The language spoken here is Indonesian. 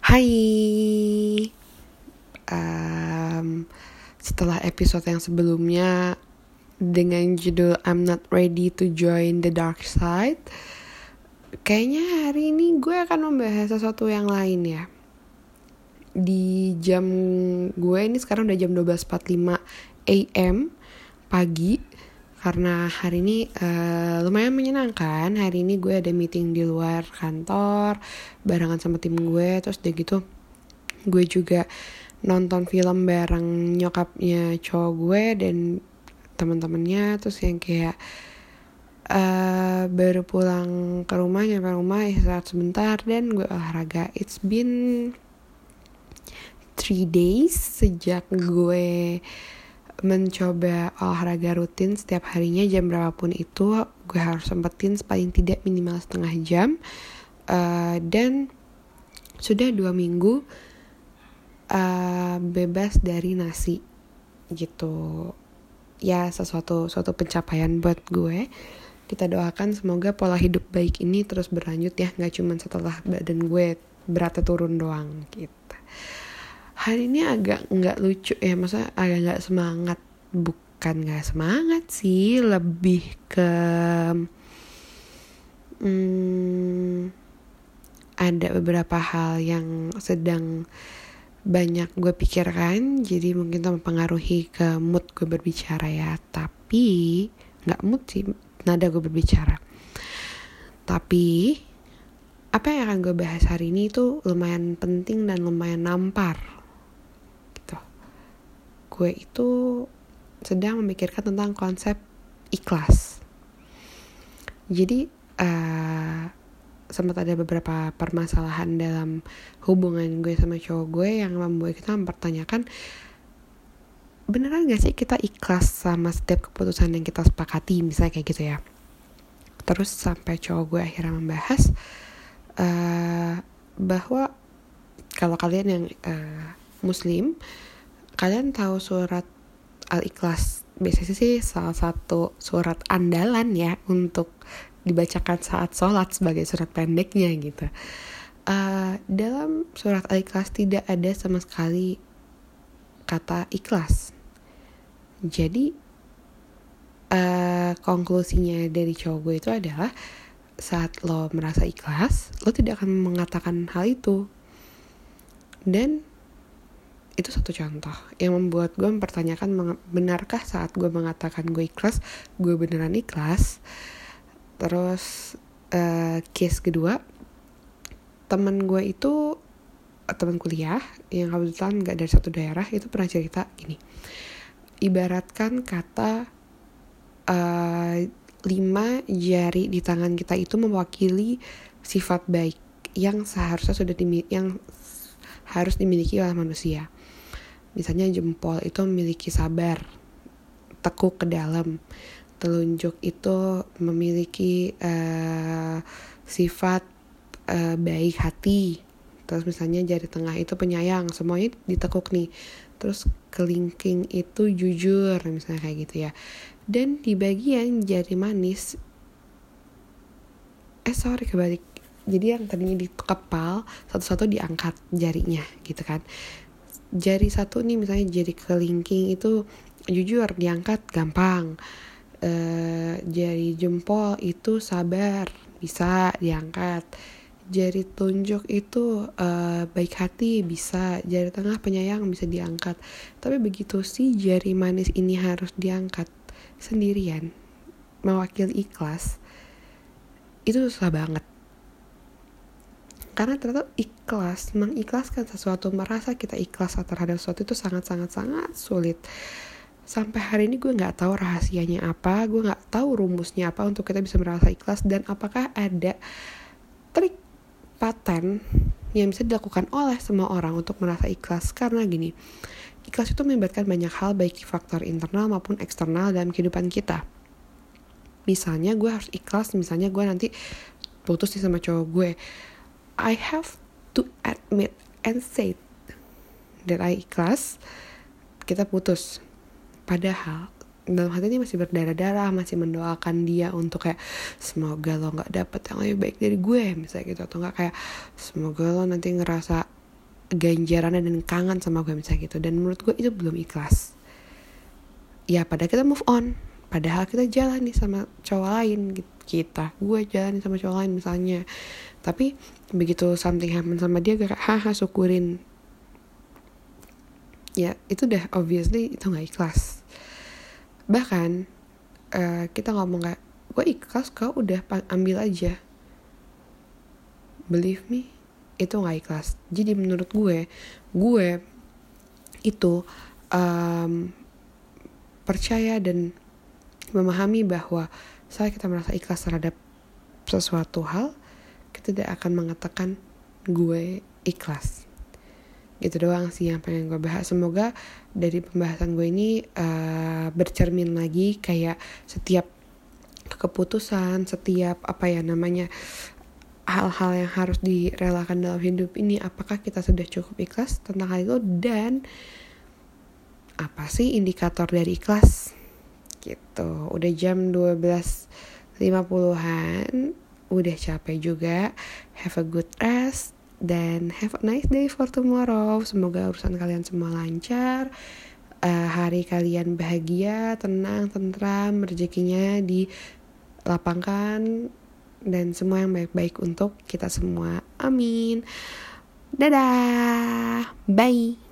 Hai, um, setelah episode yang sebelumnya dengan judul I'm Not Ready to Join the Dark Side, kayaknya hari ini gue akan membahas sesuatu yang lain ya. Di jam gue ini sekarang udah jam 12.45 AM pagi karena hari ini uh, lumayan menyenangkan. Hari ini gue ada meeting di luar kantor barengan sama tim gue terus udah gitu gue juga nonton film bareng nyokapnya cowok gue dan teman-temannya. Terus yang kayak uh, baru pulang ke rumah nyampe rumah istirahat sebentar dan gue olahraga. It's been three days sejak gue mencoba olahraga rutin setiap harinya jam berapapun itu gue harus sempetin paling tidak minimal setengah jam. Uh, dan sudah dua minggu uh, bebas dari nasi gitu. Ya sesuatu suatu pencapaian buat gue. Kita doakan semoga pola hidup baik ini terus berlanjut ya nggak cuma setelah badan gue beratnya turun doang gitu hari ini agak nggak lucu ya masa agak nggak semangat. Bukan nggak semangat sih lebih ke hmm, ada beberapa hal yang sedang banyak gue pikirkan jadi mungkin itu mempengaruhi ke mood gue berbicara ya. Tapi nggak mood sih nada gue berbicara. Tapi apa yang akan gue bahas hari ini itu lumayan penting dan lumayan nampar gue itu sedang memikirkan tentang konsep ikhlas. Jadi uh, sempat ada beberapa permasalahan dalam hubungan gue sama cowok gue yang membuat kita mempertanyakan beneran gak sih kita ikhlas sama setiap keputusan yang kita sepakati misalnya kayak gitu ya terus sampai cowok gue akhirnya membahas uh, bahwa kalau kalian yang uh, muslim kalian tahu surat Al-Ikhlas biasanya sih salah satu surat andalan ya untuk dibacakan saat sholat sebagai surat pendeknya gitu. Uh, dalam surat Al-Ikhlas tidak ada sama sekali kata ikhlas. Jadi uh, konklusinya dari cowok gue itu adalah saat lo merasa ikhlas, lo tidak akan mengatakan hal itu. Dan itu satu contoh yang membuat gue mempertanyakan benarkah saat gue mengatakan gue ikhlas gue beneran ikhlas. Terus uh, case kedua temen gue itu teman kuliah yang kebetulan gak dari satu daerah itu pernah cerita gini. Ibaratkan kata uh, lima jari di tangan kita itu mewakili sifat baik yang seharusnya sudah dimiliki yang harus dimiliki oleh manusia Misalnya jempol itu memiliki sabar, tekuk ke dalam. Telunjuk itu memiliki uh, sifat uh, baik hati. Terus misalnya jari tengah itu penyayang, semuanya ditekuk nih. Terus kelingking itu jujur, misalnya kayak gitu ya. Dan di bagian jari manis, eh sorry kebalik. Jadi yang tadinya di kepal, satu-satu diangkat jarinya gitu kan jari satu nih misalnya jari kelingking itu jujur diangkat gampang. E, jari jempol itu sabar bisa diangkat. Jari tunjuk itu e, baik hati bisa. Jari tengah penyayang bisa diangkat. Tapi begitu sih jari manis ini harus diangkat sendirian mewakili ikhlas itu susah banget karena ternyata ikhlas mengikhlaskan sesuatu merasa kita ikhlas terhadap sesuatu itu sangat sangat sangat sulit. Sampai hari ini gue nggak tahu rahasianya apa gue nggak tahu rumusnya apa untuk kita bisa merasa ikhlas dan apakah ada trik paten yang bisa dilakukan oleh semua orang untuk merasa ikhlas? Karena gini ikhlas itu melibatkan banyak hal baik faktor internal maupun eksternal dalam kehidupan kita. Misalnya gue harus ikhlas misalnya gue nanti putus nih sama cowok gue I have to admit and say that I ikhlas kita putus. Padahal dalam hati ini masih berdarah-darah masih mendoakan dia untuk kayak semoga lo nggak dapet yang lebih baik dari gue misalnya gitu. Atau nggak kayak semoga lo nanti ngerasa ganjarannya dan kangen sama gue misalnya gitu. Dan menurut gue itu belum ikhlas. Ya pada kita move on. Padahal kita jalan nih sama cowok lain kita gue jalan sama cowok lain misalnya tapi begitu something happen sama dia gak haha syukurin. Ya itu udah obviously itu nggak ikhlas. Bahkan uh, kita ngomong kayak gue ikhlas kau udah ambil aja. Believe me itu nggak ikhlas. Jadi menurut gue gue itu um, percaya dan memahami bahwa saat kita merasa ikhlas terhadap sesuatu hal tidak akan mengatakan gue ikhlas. Gitu doang sih yang pengen gue bahas. Semoga dari pembahasan gue ini uh, bercermin lagi kayak setiap keputusan setiap apa ya namanya hal-hal yang harus direlakan dalam hidup ini apakah kita sudah cukup ikhlas tentang hal itu dan apa sih indikator dari ikhlas? Gitu. Udah jam 12.50an udah capek juga. Have a good rest dan have a nice day for tomorrow. Semoga urusan kalian semua lancar uh, hari kalian bahagia tenang tentram rezekinya dilapangkan dan semua yang baik-baik untuk kita semua. Amin. Dadah. Bye